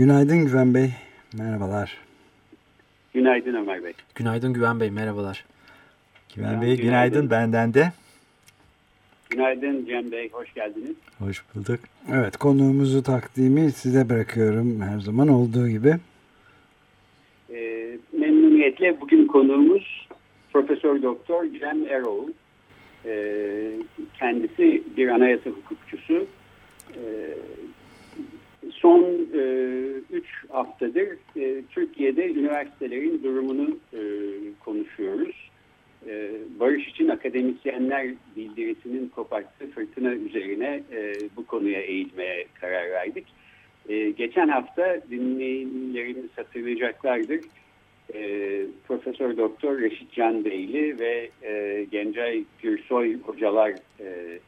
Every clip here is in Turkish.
Günaydın Güven Bey, merhabalar. Günaydın Ömer Bey. Günaydın Güven Bey, merhabalar. Güven Bey, günaydın, günaydın benden de. Günaydın Cem Bey, hoş geldiniz. Hoş bulduk. Evet, konuğumuzu takdimi size bırakıyorum her zaman olduğu gibi. E, memnuniyetle bugün konuğumuz Profesör Doktor Cem Erol. E, kendisi bir anayasa hukukçusu. E, son 3 e, haftadır e, Türkiye'de üniversitelerin durumunu e, konuşuyoruz. E, Barış için akademisyenler bildirisinin koparttığı fırtına üzerine e, bu konuya eğilmeye karar verdik. E, geçen hafta dinleyenlerimiz hatırlayacaklardır e, Profesör Doktor Reşit Can Beyli ve e, Gencay Gürsoy hocalarla e,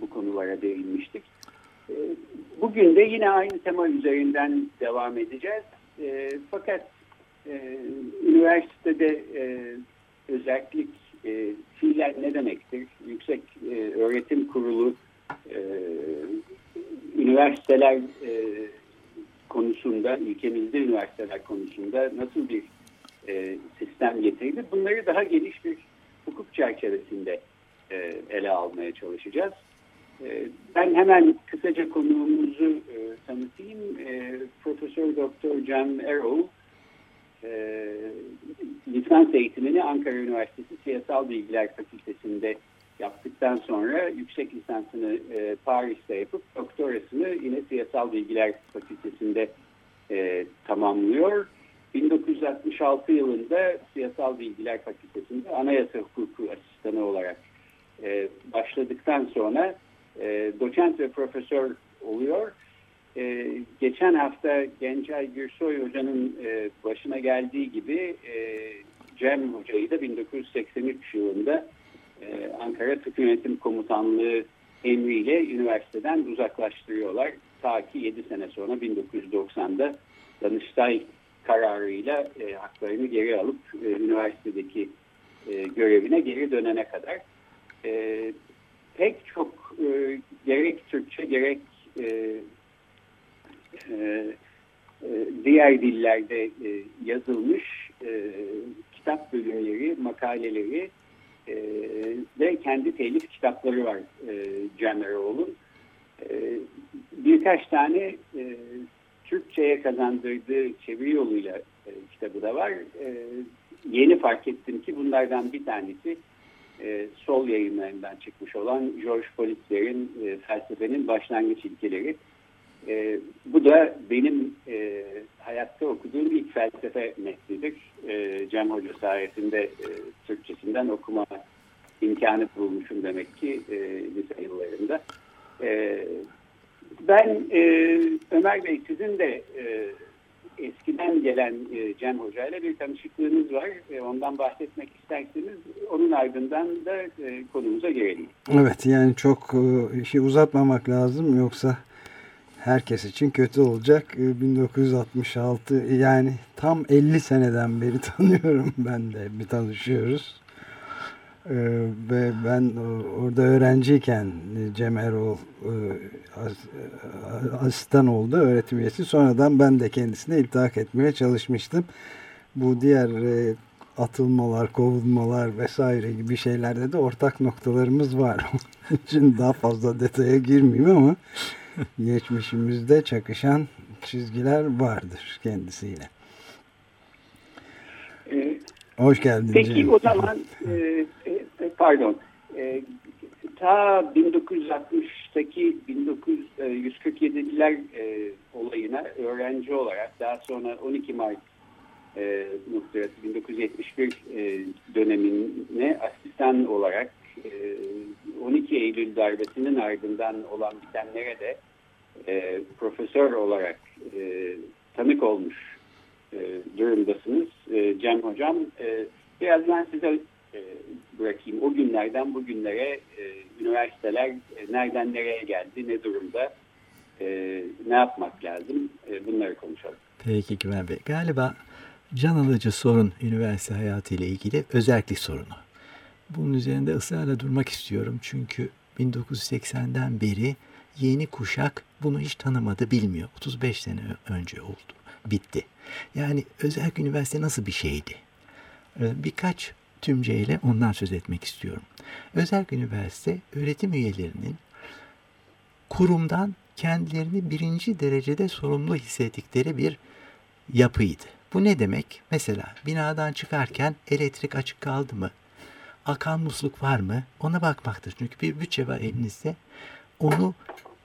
bu konulara değinmiştik. E, bugün de yine aynı tema üzerinden devam edeceğiz. E, fakat e, üniversitede e, özellik e, ne demektir? Yüksek e, Öğretim Kurulu e, üniversiteler e, konusunda, ülkemizde üniversiteler konusunda nasıl bir sistem getirdi? Bunları daha geniş bir hukuk çerçevesinde ele almaya çalışacağız. E, ben hemen kısaca konuğumuzu e, tanıtayım. E, Profesör Doktor Cem Erol, e, lisans eğitimini Ankara Üniversitesi Siyasal Bilgiler Fakültesi'nde yaptıktan sonra yüksek lisansını e, Paris'te yapıp doktorasını yine Siyasal Bilgiler Fakültesi'nde e, tamamlıyor. 1966 yılında Siyasal Bilgiler Fakültesi'nde anayasa hukuku asistanı olarak e, başladıktan sonra e, doçent ve profesör oluyor. E, geçen hafta Gencay Gürsoy Hoca'nın e, başına geldiği gibi e, Cem Hoca'yı da 1983 yılında e, Ankara Tıp Yönetim Komutanlığı emriyle üniversiteden uzaklaştırıyorlar. Ta ki 7 sene sonra 1990'da Danıştay kararıyla e, haklarını geri alıp e, üniversitedeki e, görevine geri dönene kadar. E, pek çok e, gerek Türkçe gerek e, e, e diğer dillerde e, yazılmış e, kitap bölümleri, makaleleri e, ve kendi telif kitapları var e, Cem Eroğlu'nun. E, birkaç tane e, Türkçe'ye kazandırdığı çeviri yoluyla e, kitabı da var. E, yeni fark ettim ki bunlardan bir tanesi e, sol yayınlarından çıkmış olan George Politzer'in e, felsefenin başlangıç ilkeleri. E, bu da benim e, hayatta okuduğum ilk felsefe metnidir. E, Cem Hoca sayesinde e, Türkçesinden okuma imkanı bulmuşum demek ki e, lise yıllarında. E, ben e, Ömer Bey sizin de e, eskiden gelen e, Cem Hoca ile bir tanışıklığınız var. E, ondan bahsetmek isterseniz onun ardından da e, konumuza girelim. Evet yani çok işi uzatmamak lazım yoksa herkes için kötü olacak. 1966 e, yani tam 50 seneden beri tanıyorum ben de bir tanışıyoruz. Ee, ve ben orada öğrenciyken Cem Erol e, asistan oldu öğretim üyesi. Sonradan ben de kendisine iltihak etmeye çalışmıştım. Bu diğer e, atılmalar, kovulmalar vesaire gibi şeylerde de ortak noktalarımız var. Şimdi daha fazla detaya girmeyeyim ama geçmişimizde çakışan çizgiler vardır kendisiyle. Ee, Hoş geldin. Peki Cem. o zaman e, e, pardon e, ta 1960'taki 1947'liler e, olayına öğrenci olarak daha sonra 12 Mart e, 1971 e, dönemine asistan olarak e, 12 Eylül darbesinin ardından olan bitenlere de e, profesör olarak e, tanık olmuş e, durumdasınız. E, Cem Hocam e, biraz ben size e, bırakayım. O günlerden bugünlere e, üniversiteler e, nereden nereye geldi, ne durumda, ne yapmak lazım bunları konuşalım. Peki Güven Bey. Galiba can alıcı sorun üniversite hayatı ile ilgili özellik sorunu. Bunun üzerinde ısrarla durmak istiyorum çünkü 1980'den beri yeni kuşak bunu hiç tanımadı, bilmiyor. 35 sene önce oldu, bitti. Yani özel üniversite nasıl bir şeydi? Ee, birkaç tümceyle ondan söz etmek istiyorum. Özel üniversite öğretim üyelerinin kurumdan kendilerini birinci derecede sorumlu hissettikleri bir yapıydı. Bu ne demek? Mesela binadan çıkarken elektrik açık kaldı mı? Akan musluk var mı? Ona bakmaktır. Çünkü bir bütçe var elinizde. Onu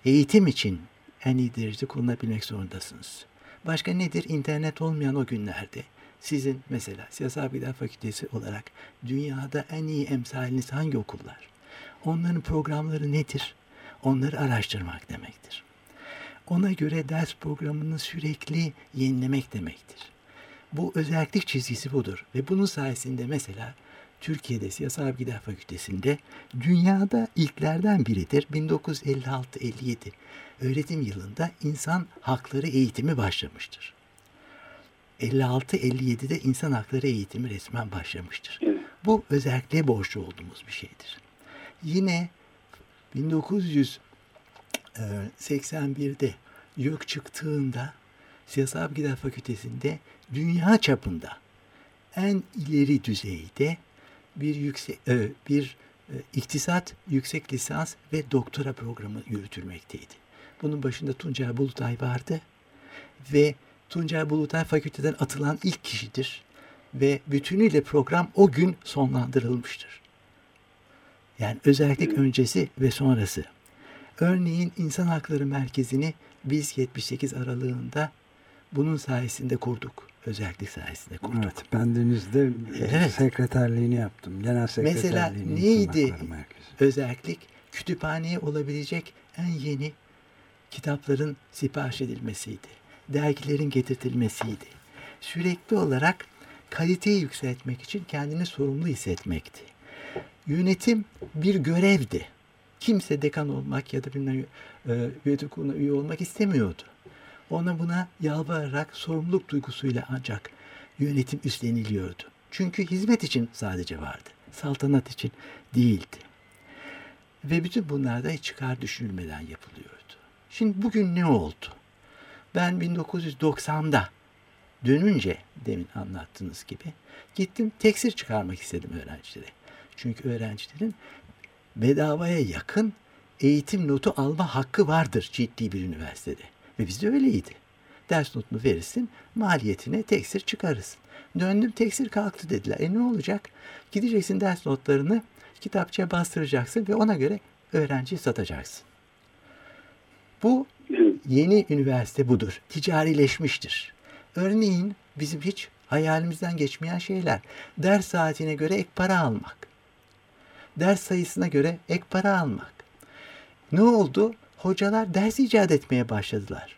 eğitim için en iyi derecede kullanabilmek zorundasınız. Başka nedir? İnternet olmayan o günlerde sizin mesela Siyasal Bilgiler Fakültesi olarak dünyada en iyi emsaliniz hangi okullar? Onların programları nedir? Onları araştırmak demektir. Ona göre ders programını sürekli yenilemek demektir. Bu özellik çizgisi budur ve bunun sayesinde mesela Türkiye'de Siyasal Bilgiler Fakültesi'nde dünyada ilklerden biridir. 1956-57 öğretim yılında insan hakları eğitimi başlamıştır. 56-57'de insan hakları eğitimi resmen başlamıştır. Bu özellikle borçlu olduğumuz bir şeydir. Yine 1981'de YÖK çıktığında Siyasal Bilgiler Fakültesi'nde dünya çapında en ileri düzeyde bir yüksek e, bir e, iktisat yüksek lisans ve doktora programı yürütülmekteydi. Bunun başında Tuncay Bulutay vardı ve Tuncay Bulutay fakülteden atılan ilk kişidir ve bütünüyle program o gün sonlandırılmıştır. Yani özellik öncesi ve sonrası. Örneğin İnsan Hakları Merkezi'ni biz 78 aralığında bunun sayesinde kurduk. Özellik sayesinde kurduk. Evet, ben denizde evet. sekreterliğini yaptım. Genel sekreterliğini. Mesela neydi özellik? Kütüphaneye olabilecek en yeni kitapların sipariş edilmesiydi. Dergilerin getirtilmesiydi. Sürekli olarak kaliteyi yükseltmek için kendini sorumlu hissetmekti. Yönetim bir görevdi. Kimse dekan olmak ya da bilmem e, kuruluna üye olmak istemiyordu. Ona buna yalvararak sorumluluk duygusuyla ancak yönetim üstleniliyordu. Çünkü hizmet için sadece vardı. Saltanat için değildi. Ve bütün bunlar da hiç çıkar düşünülmeden yapılıyordu. Şimdi bugün ne oldu? Ben 1990'da dönünce demin anlattığınız gibi gittim teksir çıkarmak istedim öğrencilere. Çünkü öğrencilerin bedavaya yakın eğitim notu alma hakkı vardır ciddi bir üniversitede. Ve bizde öyleydi. Ders notunu verirsin, maliyetine teksir çıkarırsın. Döndüm teksir kalktı dediler. E ne olacak? Gideceksin ders notlarını kitapçıya bastıracaksın ve ona göre öğrenciyi satacaksın. Bu yeni üniversite budur. Ticarileşmiştir. Örneğin bizim hiç hayalimizden geçmeyen şeyler. Ders saatine göre ek para almak. Ders sayısına göre ek para almak. Ne oldu? Hocalar ders icat etmeye başladılar.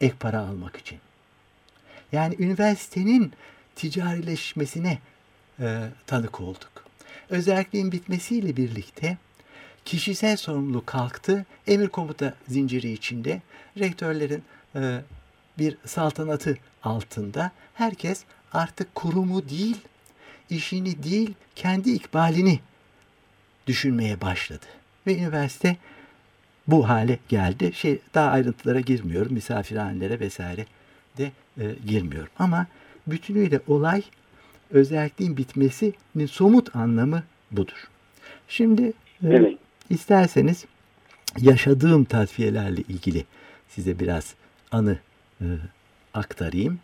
Ek para almak için. Yani üniversitenin ticarileşmesine e, tanık olduk. Özelliğin bitmesiyle birlikte kişisel sorumluluk kalktı. Emir komuta zinciri içinde rektörlerin e, bir saltanatı altında herkes artık kurumu değil, işini değil, kendi ikbalini düşünmeye başladı. Ve üniversite bu hale geldi. Şey daha ayrıntılara girmiyorum. Misafirhanelere vesaire de e, girmiyorum. Ama bütünüyle olay özelliğin bitmesinin somut anlamı budur. Şimdi e, evet. İsterseniz yaşadığım tasfiyelerle ilgili size biraz anı e, aktarayım.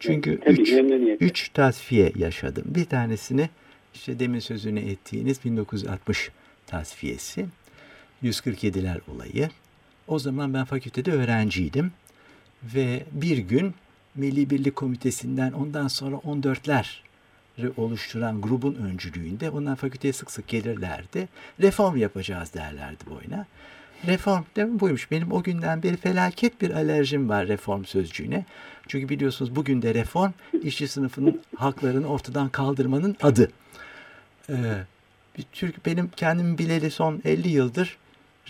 Çünkü üç, üç tasfiye yaşadım. Bir tanesini işte demin sözünü ettiğiniz 1960 tasfiyesi. 147'ler olayı. O zaman ben fakültede öğrenciydim. Ve bir gün Milli Birlik Komitesi'nden ondan sonra 14'ler oluşturan grubun öncülüğünde onlar fakülteye sık sık gelirlerdi. Reform yapacağız derlerdi boyuna. Reform değil mi buymuş. Benim o günden beri felaket bir alerjim var reform sözcüğüne. Çünkü biliyorsunuz bugün de reform işçi sınıfının haklarını ortadan kaldırmanın adı. Ee, Türk benim kendim bileli son 50 yıldır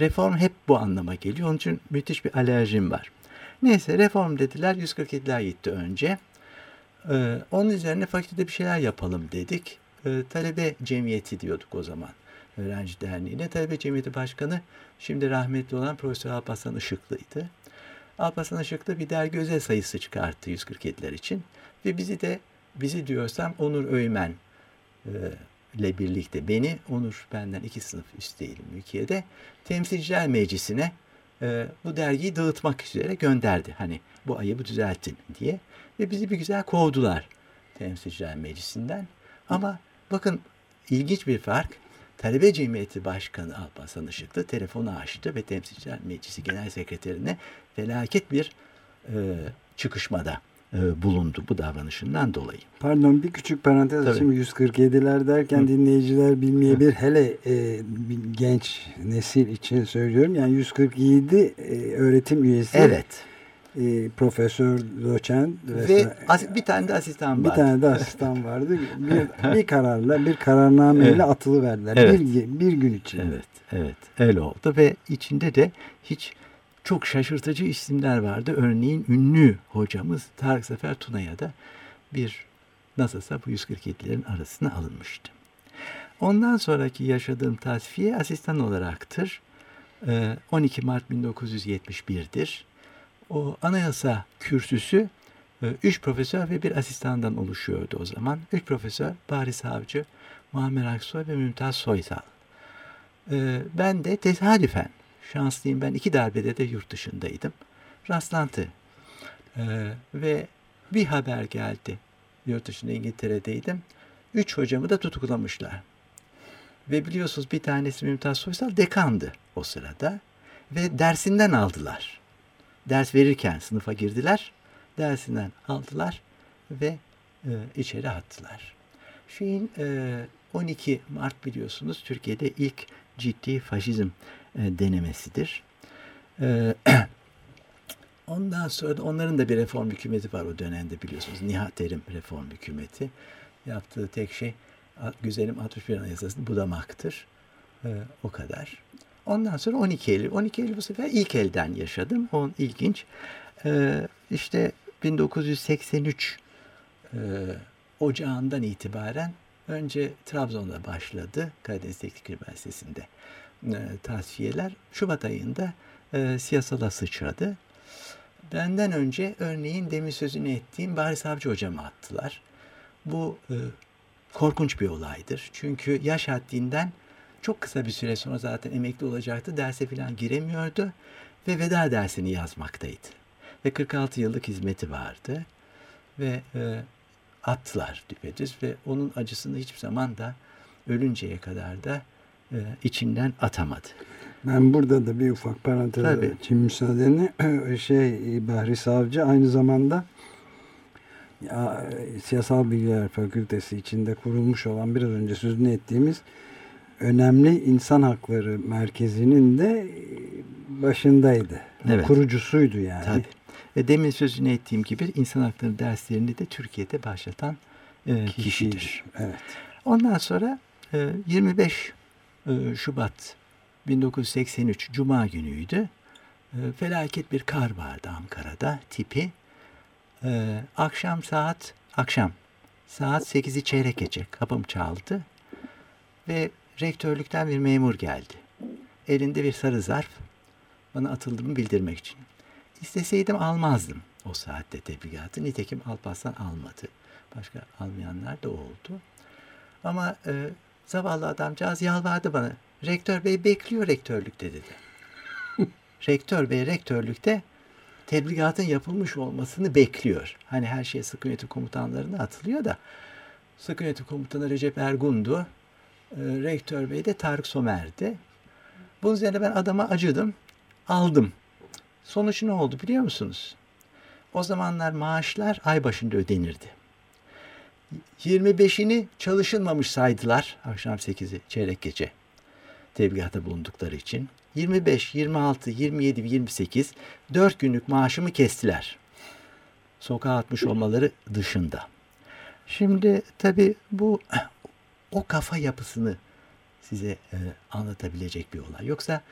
reform hep bu anlama geliyor. Onun için müthiş bir alerjim var. Neyse reform dediler. 147'ler gitti önce. Ee, onun üzerine fakültede bir şeyler yapalım dedik. Ee, talebe cemiyeti diyorduk o zaman. Öğrenci Derneği'ne. Talebe Cemiyeti Başkanı şimdi rahmetli olan Profesör Alparslan Işıklı'ydı. Alparslan Işıklı bir dergi özel sayısı çıkarttı 147'ler için. Ve bizi de, bizi diyorsam Onur Öymen e, ile birlikte beni, Onur benden iki sınıf üstteydim ülkede, Temsilciler Meclisi'ne e, bu dergiyi dağıtmak üzere gönderdi. Hani bu ayıbı düzeltin diye. Ve bizi bir güzel kovdular Temsilciler Meclisi'nden. Ama bakın ilginç bir fark. Talebe Cemiyeti Başkanı Alparslan Işıklı telefonu açtı ve Temsilciler Meclisi Genel Sekreterine felaket bir e, çıkışmada bulundu bu davranışından dolayı. Pardon bir küçük parantez açayım. 147'ler derken Hı. dinleyiciler bilmeyebilir. Hı. Hele e, genç nesil için söylüyorum. Yani 147 e, öğretim üyesi. Evet e, profesör, doçent ve as, bir tane de asistan vardı. Bir tane de asistan vardı. bir, bir kararla, bir kararnameyle evet. atılı verdiler. Evet. Bir, bir gün için. Evet, evet. Öyle oldu ve içinde de hiç çok şaşırtıcı isimler vardı. Örneğin ünlü hocamız Tarık Zafer Tuna'ya da bir nasılsa bu 147'lerin arasına alınmıştı. Ondan sonraki yaşadığım tasfiye asistan olaraktır. 12 ee, Mart 1971'dir. O anayasa kürsüsü e, üç profesör ve bir asistandan oluşuyordu o zaman. Üç profesör Bahri Savcı, Muammer Aksoy ve Mümtaz Soysal. Ee, ben de tesadüfen şanslıyım. Ben iki darbede de yurt dışındaydım. Rastlantı. Ee, ve bir haber geldi. Yurt dışında İngiltere'deydim. Üç hocamı da tutuklamışlar. Ve biliyorsunuz bir tanesi Mümtaz Soysal dekandı o sırada. Ve dersinden aldılar. Ders verirken sınıfa girdiler. Dersinden aldılar ve e, içeri attılar. Şeyin e, 12 Mart biliyorsunuz Türkiye'de ilk ciddi faşizm e, denemesidir. E, ondan sonra da onların da bir reform hükümeti var o dönemde biliyorsunuz. Nihat Erim reform hükümeti. Yaptığı tek şey güzelim 61 Anayasası'nı budamaktır. E, o kadar. Ondan sonra 12 Eylül. 12 Eylül bu sefer ilk elden yaşadım. O ilginç. Ee, işte 1983 e, ocağından itibaren önce Trabzon'da başladı. Karadeniz Teknik Üniversitesi'nde e, tasfiyeler. Şubat ayında e, siyasala sıçradı. Benden önce örneğin demin sözünü ettiğim Bahri Savcı hocama attılar. Bu e, korkunç bir olaydır. Çünkü yaş haddinden çok kısa bir süre sonra zaten emekli olacaktı. Derse falan giremiyordu ve veda dersini yazmaktaydı. Ve 46 yıllık hizmeti vardı. Ve e, attılar düpedüz ve onun acısını hiçbir zaman da ölünceye kadar da içinden atamadı. Ben burada da bir ufak parantez açayım müsaadenle. Şey Bahri Savcı aynı zamanda ya, Siyasal Bilgiler Fakültesi içinde kurulmuş olan biraz önce sözünü ettiğimiz önemli insan hakları merkezinin de e, başındaydı. Evet. Kurucusuydu yani. Tabii. Ve demin sözünü ettiğim gibi insan hakları derslerini de Türkiye'de başlatan e, kişidir. Evet. Ondan sonra e, 25 e, Şubat 1983 Cuma günüydü. E, felaket bir kar vardı Ankara'da tipi. E, akşam saat akşam saat 8'i çeyrek geçe kapım çaldı ve rektörlükten bir memur geldi. Elinde bir sarı zarf bana atıldığımı bildirmek için. İsteseydim almazdım o saatte tebligatı. Nitekim Alparslan almadı. Başka almayanlar da oldu. Ama e, zavallı adamcağız yalvardı bana. Rektör bey bekliyor rektörlükte dedi. Rektör bey rektörlükte tebligatın yapılmış olmasını bekliyor. Hani her şey sıkı yönetim komutanlarına atılıyor da sıkı yönetim komutanı Recep Ergun'du. E, rektör bey de Tarık Somer'di. Bunun üzerine ben adama acıdım. Aldım. Sonuç ne oldu biliyor musunuz? O zamanlar maaşlar ay başında ödenirdi. 25'ini çalışılmamış saydılar akşam 8'i çeyrek gece tebligatta bulundukları için. 25, 26, 27 ve 28 4 günlük maaşımı kestiler. Sokağa atmış olmaları dışında. Şimdi tabii bu o kafa yapısını size e, anlatabilecek bir olay. Yoksa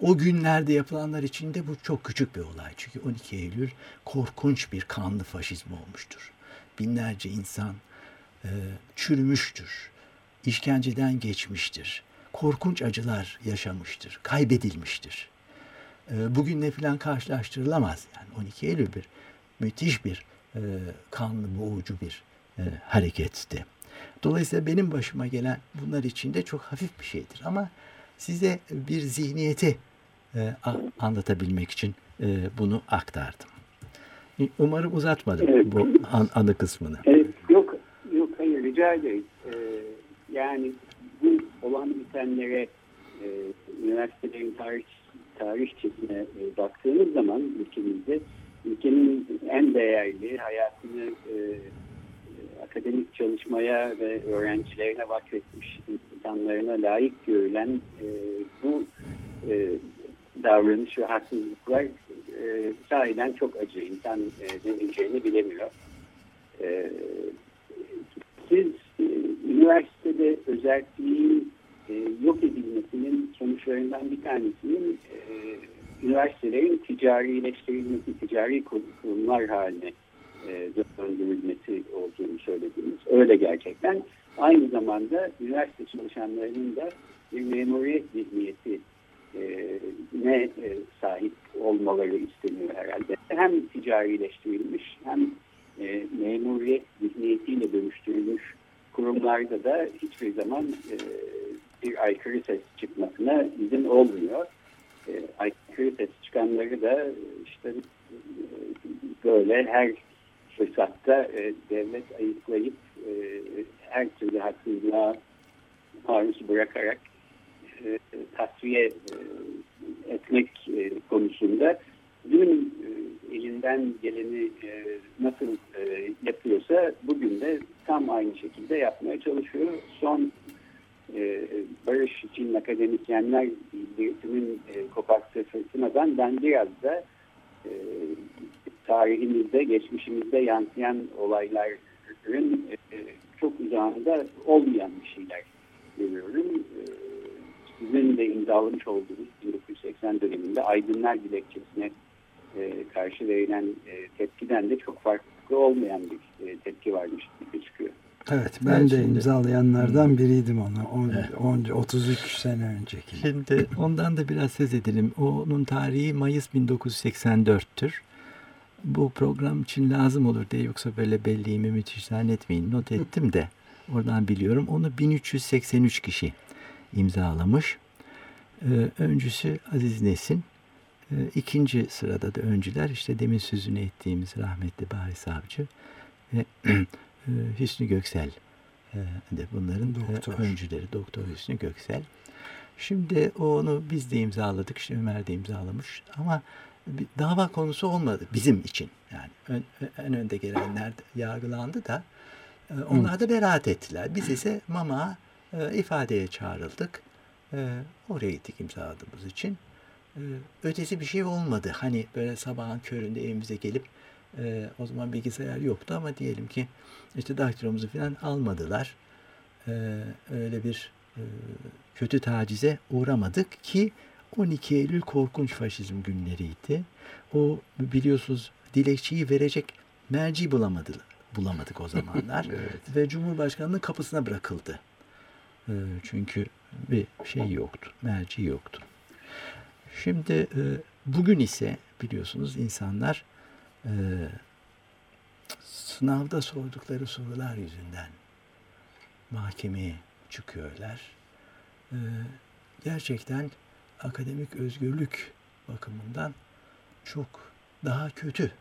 o günlerde yapılanlar için de bu çok küçük bir olay. Çünkü 12 Eylül korkunç bir kanlı faşizm olmuştur. Binlerce insan e, çürümüştür. İşkenceden geçmiştir. Korkunç acılar yaşamıştır. Kaybedilmiştir. E, bugünle falan karşılaştırılamaz. Yani 12 Eylül bir müthiş bir e, kanlı boğucu bir e, hareketti. Dolayısıyla benim başıma gelen bunlar için de çok hafif bir şeydir. Ama size bir zihniyeti e, anlatabilmek için e, bunu aktardım. Umarım uzatmadım bu an, anı kısmını. Evet, yok, yok hayır rica ederim. Ee, yani bu olan bitenlere e, üniversitelerin tarih tarihçesine e, baktığınız zaman ülkemizde ülkenin en değerli hayatını e, akademik çalışmaya ve öğrencilerine vakfetmiş insanlarına layık görülen e, bu e, davranış ve haksızlıklar e, sahiden çok acı. İnsan e, ne diyeceğini bilemiyor. E, siz e, üniversitede özelliğin e, yok edilmesinin sonuçlarından bir tanesinin e, üniversitelerin ticarileştirilmesi, ticari kurumlar haline e, döndürülmesi olduğunu söylediniz. Öyle gerçekten. Aynı zamanda üniversite çalışanlarının da bir memuriyet zihniyeti ne sahip olmaları isteniyor herhalde. Hem ticarileştirilmiş hem e, memuriyet kurumlarda da hiçbir zaman e, bir aykırı ses çıkmasına izin olmuyor. E, aykırı ses çıkanları da işte e, böyle her fırsatta e, devlet ayıklayıp e, her türlü haksızlığa maruz bırakarak e, tasfiye e, etmek e, konusunda dün e, elinden geleni e, nasıl e, yapıyorsa bugün de tam aynı şekilde yapmaya çalışıyor. Son Barış için akademisyenler bildirisinin koparttığı fırtınadan ben biraz da tarihimizde, geçmişimizde yansıyan olayların çok uzağında olmayan bir şeyler görüyorum. Sizin de imzalamış olduğunuz 1980 döneminde Aydınlar Dilekçesi'ne e, karşı verilen e, tepkiden de çok farklı olmayan bir e, tepki varmış gibi çıkıyor. Evet ben de şimdi, imzalayanlardan biriydim onu. On, evet. 33 sene önceki. Şimdi ondan da biraz söz edelim. Onun tarihi Mayıs 1984'tür bu program için lazım olur diye yoksa böyle belliğimi müthiş zannetmeyin. Not ettim de oradan biliyorum. Onu 1383 kişi imzalamış. Ee, öncüsü Aziz Nesin. Ee, ikinci sırada da öncüler işte demin sözünü ettiğimiz rahmetli Bahri Savcı ve e, Hüsnü Göksel e, de bunların e, Doktor. öncüleri. Doktor Hüsnü Göksel. Şimdi onu biz de imzaladık. İşte Ömer de imzalamış. Ama bir dava konusu olmadı bizim için. Yani ön, en önde gelenler yargılandı da onlar da beraat ettiler. Biz ise mama ifadeye çağrıldık. Oraya gittik imzaladığımız için. E, ötesi bir şey olmadı. Hani böyle sabahın köründe evimize gelip e, o zaman bilgisayar yoktu ama diyelim ki işte daktilomuzu falan almadılar. E, öyle bir e, kötü tacize uğramadık ki 12 Eylül korkunç faşizm günleriydi. O biliyorsunuz dilekçeyi verecek merci bulamadılar. Bulamadık o zamanlar. evet. Ve Cumhurbaşkanı'nın kapısına bırakıldı. Ee, çünkü bir şey yoktu. Merci yoktu. Şimdi e, bugün ise biliyorsunuz insanlar e, sınavda sordukları sorular yüzünden mahkemeye çıkıyorlar. E, gerçekten akademik özgürlük bakımından çok daha kötü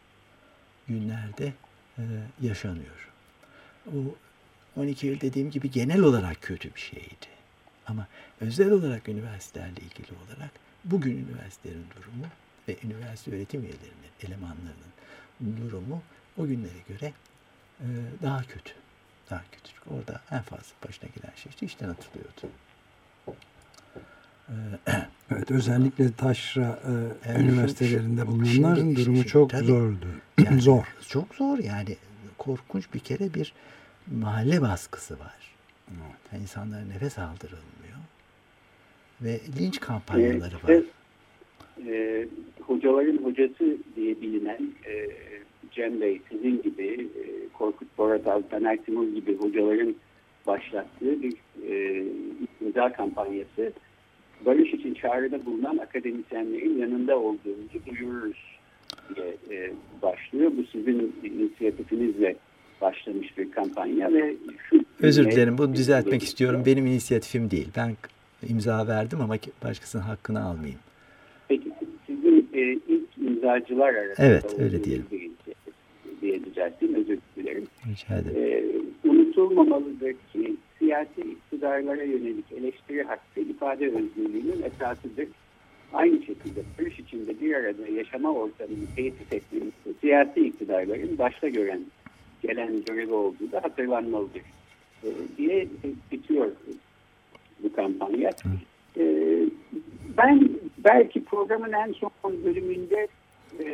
günlerde e, yaşanıyor. O 12 Eylül dediğim gibi genel olarak kötü bir şeydi. Ama özel olarak üniversitelerle ilgili olarak bugün üniversitelerin durumu ve üniversite öğretim üyelerinin, elemanlarının durumu o günlere göre e, daha kötü. Daha küçük. Orada en fazla başına gelen şey işte işten atılıyordu. Evet özellikle taşra e, Evet, üniversitelerinde bulunanların durumu şimdi- çok tabii. zordu. Yani Zor. Çok zor yani. Korkunç bir kere bir mahalle baskısı var. Yani insanlara nefes aldırılmıyor. Ve linç kampanyaları var. e, hocaların hocası diye bilinen e, Cem Bey sizin gibi e, Korkut Boratal, Taner Timur gibi hocaların başlattığı bir e, imza kampanyası barış için çağrıda bulunan akademisyenlerin yanında olduğumuzu duyururuz diye e, başlıyor. Bu sizin inisiyatifinizle başlamış bir kampanya ve şu Özür dilerim bunu düzeltmek istiyorum. Benim inisiyatifim değil. Ben imza verdim ama başkasının hakkını almayayım. Peki sizin e, ilk imzacılar arasında Evet, öyle diyelim. diye düzelteyim özür dilerim. Rica ederim. E, unutulmamalıdır ki siyasi iktidarlara yönelik eleştiri hakkı ifade özgürlüğünün esasıdır. Aynı şekilde barış içinde bir arada yaşama ortamını tesis de siyasi iktidarların başta gören gelen görevi olduğu da hatırlanmalıdır e, diye bitiyor kampanya. E, ben belki programın en son bölümünde e,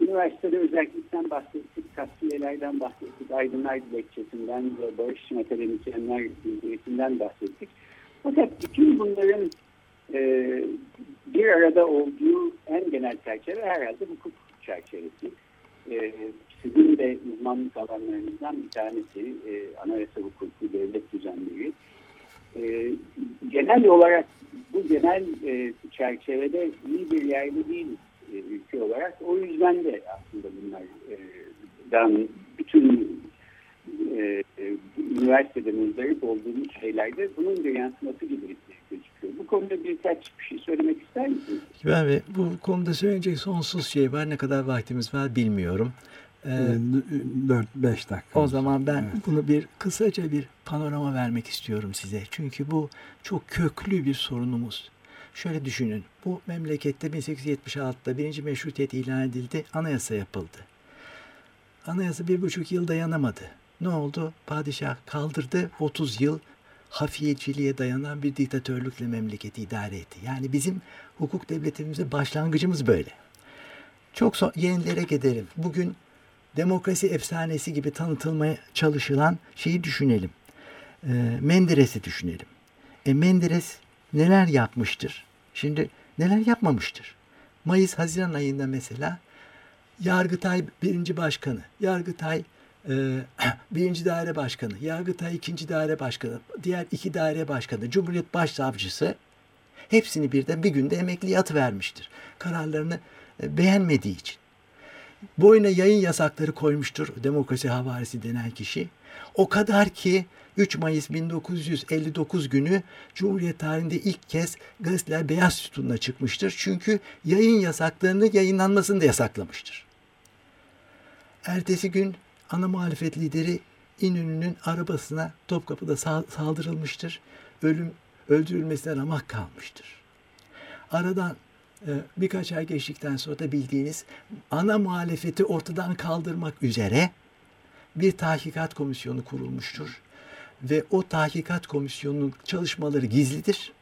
üniversitede özellikten bahsettik, kasiyelerden bahsettik, Aydınlar Dilekçesi'nden ve Barış için Akademisyenler Bildirisi'nden bahsettik. Fakat bütün bunların e, bir arada olduğu en genel çerçeve herhalde hukuk çerçevesi. E, sizin de uzmanlık alanlarınızdan bir tanesi e, anayasa hukuku, devlet düzenleri. E, genel olarak bu genel e, çerçevede iyi bir yerde değiliz e, ülke olarak. O yüzden de aslında bunlardan bütün e, e, üniversitede muzdarip olduğumuz şeylerde bunun bir yansıması gibi gözüküyor. Bu konuda birkaç bir şey söylemek ister misiniz? Ben bu konuda söyleyecek sonsuz şey var. Ne kadar vaktimiz var bilmiyorum. Ee, 4-5 dakika. o zaman ben Evet. bunu bir kısaca bir panorama vermek istiyorum size. Çünkü bu çok köklü bir sorunumuz. Şöyle düşünün. Bu memlekette 1876'da birinci meşrutiyet ilan edildi. Anayasa yapıldı. Anayasa bir buçuk yıl dayanamadı. Ne oldu? Padişah kaldırdı. 30 yıl hafiyeciliğe dayanan bir diktatörlükle memleketi idare etti. Yani bizim hukuk devletimizde başlangıcımız böyle. Çok so yenilere gidelim. Bugün demokrasi efsanesi gibi tanıtılmaya çalışılan şeyi düşünelim. E, Menderes'i düşünelim. E, Menderes neler yapmıştır? Şimdi neler yapmamıştır? Mayıs-Haziran ayında mesela Yargıtay birinci başkanı, Yargıtay e, birinci daire başkanı, Yargıtay ikinci daire başkanı, diğer iki daire başkanı, Cumhuriyet Başsavcısı hepsini birden bir günde emekliye atıvermiştir. Kararlarını e, beğenmediği için. Boyuna yayın yasakları koymuştur demokrasi havarisi denen kişi. O kadar ki 3 Mayıs 1959 günü Cumhuriyet tarihinde ilk kez gazeteler beyaz sütunla çıkmıştır. Çünkü yayın yasaklarını yayınlanmasını da yasaklamıştır. Ertesi gün ana muhalefet lideri İnönü'nün arabasına Topkapı'da sa- saldırılmıştır. Ölüm öldürülmesine ramak kalmıştır. Aradan birkaç ay geçtikten sonra da bildiğiniz ana muhalefeti ortadan kaldırmak üzere bir tahkikat komisyonu kurulmuştur. Ve o tahkikat komisyonunun çalışmaları gizlidir.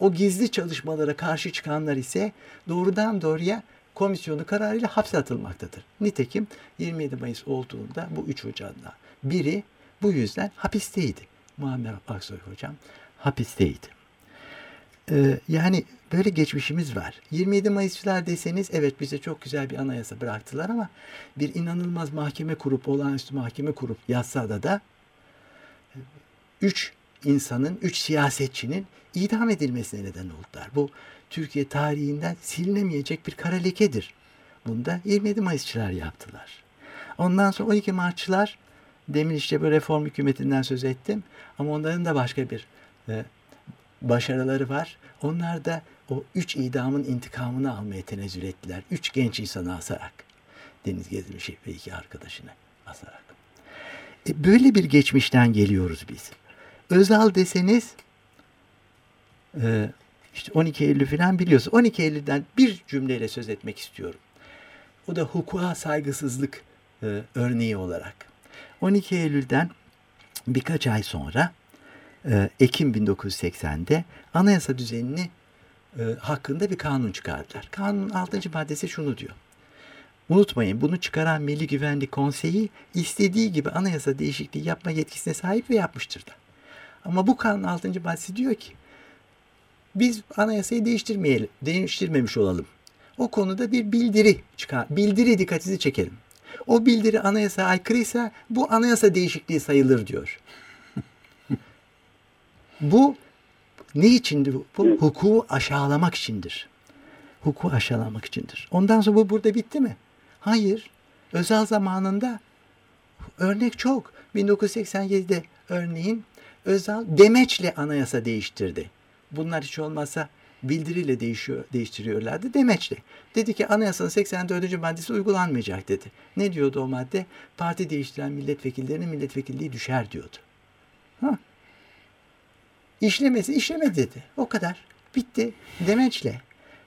O gizli çalışmalara karşı çıkanlar ise doğrudan doğruya komisyonu kararıyla hapse atılmaktadır. Nitekim 27 Mayıs olduğunda bu üç hocadan biri bu yüzden hapisteydi. Muammer Aksoy hocam hapisteydi. Ee, yani böyle geçmişimiz var. 27 Mayısçılar deseniz evet bize çok güzel bir anayasa bıraktılar ama bir inanılmaz mahkeme kurup olağanüstü mahkeme kurup yazsada da üç insanın, üç siyasetçinin idam edilmesine neden oldular. Bu Türkiye tarihinden silinemeyecek bir kara lekedir. Bunu da 27 Mayısçılar yaptılar. Ondan sonra 12 Martçılar demin işte bu reform hükümetinden söz ettim ama onların da başka bir e, başarıları var. Onlar da o üç idamın intikamını almaya tenezzül ettiler. Üç genç insanı asarak. Deniz Gezmiş'i ve iki arkadaşını asarak. E, böyle bir geçmişten geliyoruz biz. Özal deseniz e, işte 12 Eylül falan biliyorsunuz. 12 Eylül'den bir cümleyle söz etmek istiyorum. O da hukuka saygısızlık e, örneği olarak. 12 Eylül'den birkaç ay sonra e, Ekim 1980'de anayasa düzenini e, hakkında bir kanun çıkardılar. Kanunun 6. maddesi şunu diyor. Unutmayın bunu çıkaran Milli Güvenlik Konseyi istediği gibi anayasa değişikliği yapma yetkisine sahip ve yapmıştır da. Ama bu kanun 6. maddesi diyor ki biz anayasayı değiştirmeyelim, değiştirmemiş olalım. O konuda bir bildiri çıkar. Bildiri dikkatinizi çekelim. O bildiri anayasa aykırıysa bu anayasa değişikliği sayılır diyor. bu ne içindir? Bu hukuku aşağılamak içindir. Hukuku aşağılamak içindir. Ondan sonra bu burada bitti mi? Hayır. Özel zamanında örnek çok. 1987'de örneğin Özal demeçle anayasa değiştirdi. Bunlar hiç olmazsa bildiriyle değişiyor, değiştiriyorlardı demeçle. Dedi ki anayasanın 84. maddesi uygulanmayacak dedi. Ne diyordu o madde? Parti değiştiren milletvekillerinin milletvekilliği düşer diyordu. İşlemesi işlemedi dedi. O kadar. Bitti. Demeçle.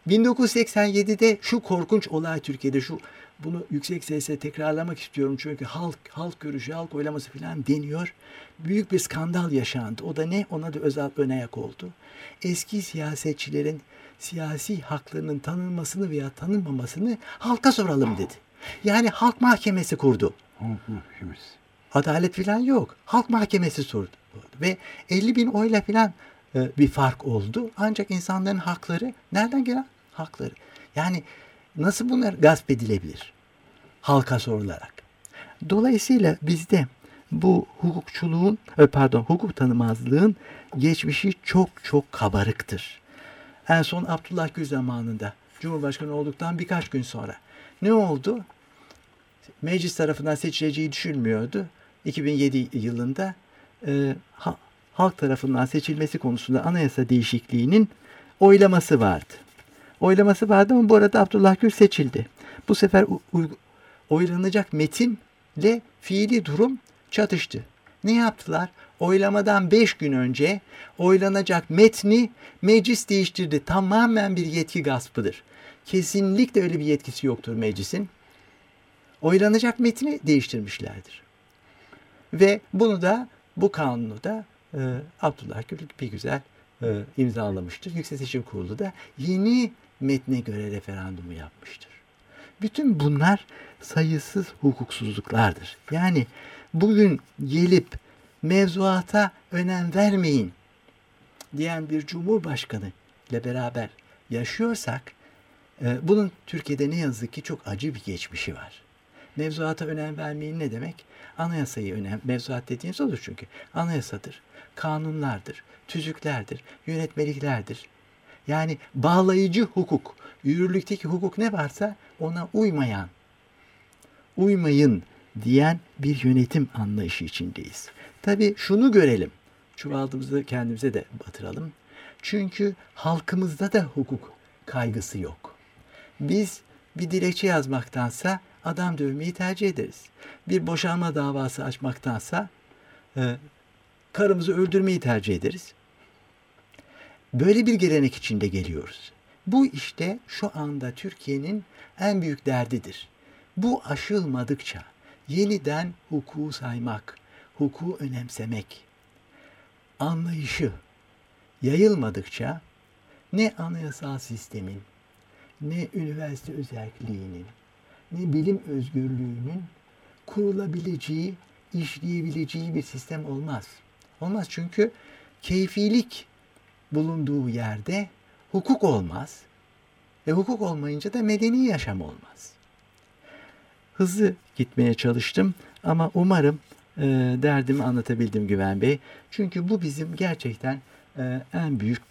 1987'de şu korkunç olay Türkiye'de şu bunu yüksek sesle tekrarlamak istiyorum çünkü halk halk görüşü, halk oylaması falan deniyor. Büyük bir skandal yaşandı. O da ne? Ona da özel önayak oldu. Eski siyasetçilerin siyasi haklarının tanınmasını veya tanınmamasını halka soralım dedi. Yani halk mahkemesi kurdu. Halk mahkemesi. Adalet falan yok. Halk mahkemesi sordu. Ve 50 bin oyla falan e, bir fark oldu. Ancak insanların hakları nereden gelen? Hakları. Yani nasıl bunlar gasp edilebilir? Halka sorularak. Dolayısıyla bizde bu hukukçuluğun, e, pardon hukuk tanımazlığın geçmişi çok çok kabarıktır. En son Abdullah Gül zamanında Cumhurbaşkanı olduktan birkaç gün sonra ne oldu? Meclis tarafından seçileceği düşünülmüyordu. 2007 yılında e, ha, halk tarafından seçilmesi konusunda anayasa değişikliğinin oylaması vardı. Oylaması vardı ama bu arada Abdullah Gül seçildi. Bu sefer oylanacak metinle fiili durum çatıştı. Ne yaptılar? Oylamadan beş gün önce oylanacak metni meclis değiştirdi. Tamamen bir yetki gaspıdır. Kesinlikle öyle bir yetkisi yoktur meclisin. Oylanacak metni değiştirmişlerdir. Ve bunu da bu kanunu da e, Abdullah Gül bir güzel e, imzalamıştır. Yüksek Seçim Kurulu da yeni metne göre referandumu yapmıştır. Bütün bunlar sayısız hukuksuzluklardır. Yani bugün gelip mevzuata önem vermeyin diyen bir cumhurbaşkanı ile beraber yaşıyorsak e, bunun Türkiye'de ne yazık ki çok acı bir geçmişi var. Mevzuata önem vermeyin ne demek? Anayasayı önem, mevzuat dediğiniz olur çünkü. Anayasadır, kanunlardır, tüzüklerdir, yönetmeliklerdir. Yani bağlayıcı hukuk, yürürlükteki hukuk ne varsa ona uymayan, uymayın diyen bir yönetim anlayışı içindeyiz. Tabii şunu görelim, çuvaldızı kendimize de batıralım. Çünkü halkımızda da hukuk kaygısı yok. Biz bir dilekçe yazmaktansa adam dövmeyi tercih ederiz. Bir boşanma davası açmaktansa e, karımızı öldürmeyi tercih ederiz. Böyle bir gelenek içinde geliyoruz. Bu işte şu anda Türkiye'nin en büyük derdidir. Bu aşılmadıkça yeniden hukuku saymak, hukuku önemsemek, anlayışı yayılmadıkça ne anayasal sistemin, ne üniversite özelliğinin, ne bilim özgürlüğünün kurulabileceği, işleyebileceği bir sistem olmaz. Olmaz çünkü keyfilik bulunduğu yerde hukuk olmaz. Ve hukuk olmayınca da medeni yaşam olmaz. Hızlı gitmeye çalıştım ama umarım e, derdimi anlatabildim Güven Bey. Çünkü bu bizim gerçekten e, en büyük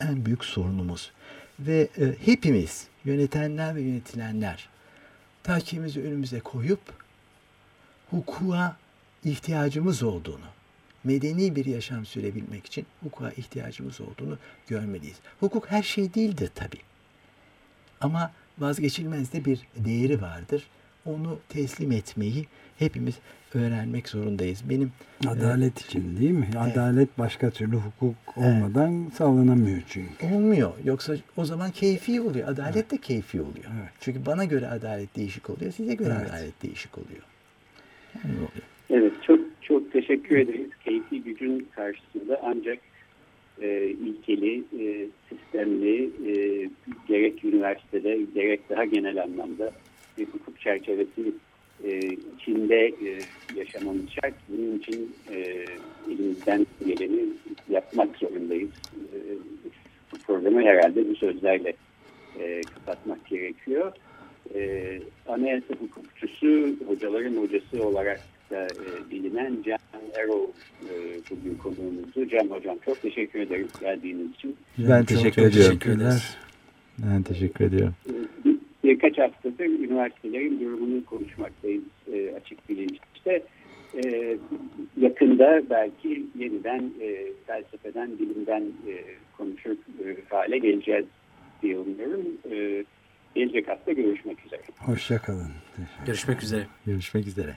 en büyük sorunumuz. Ve e, hepimiz yönetenler ve yönetilenler takibimizi önümüze koyup hukuka ihtiyacımız olduğunu, medeni bir yaşam sürebilmek için hukuka ihtiyacımız olduğunu görmeliyiz. Hukuk her şey değildir tabi. Ama vazgeçilmez de bir değeri vardır. Onu teslim etmeyi hepimiz öğrenmek zorundayız. Benim adalet e, için değil mi? Evet. Adalet başka türlü hukuk olmadan evet. sağlanamıyor çünkü. Olmuyor. Yoksa o zaman keyfi oluyor. Adalet evet. de keyfi oluyor. Evet. Çünkü bana göre adalet değişik oluyor, size göre evet. adalet değişik oluyor. Yani oluyor. Evet, çok Çok teşekkür ederiz. Keyfi gücün karşısında ancak e, ilkeli, e, sistemli, e, gerek üniversitede gerek daha genel anlamda bir hukuk çerçevesi e, içinde e, yaşamamız şart. Bunun için e, elimizden geleni yapmak zorundayız. E, bu programı herhalde bu sözlerle e, kapatmak gerekiyor. E, anayasa hukukçusu, hocaların hocası olarak da e, bilinen Can Erol e, bugün konuğumuzdu. Can Hocam çok teşekkür ederim geldiğiniz için. Ben teşekkür çok ediyorum. teşekkür ederiz. Ben teşekkür ediyorum. Bir, birkaç haftadır üniversitelerin durumunu konuşmaktayız e, açık bilinçte. E, yakında belki yeniden e, felsefeden, bilimden e, konuşur e, hale geleceğiz diye umuyorum. E, gelecek hafta görüşmek üzere. Hoşçakalın. Görüşmek üzere. Görüşmek üzere.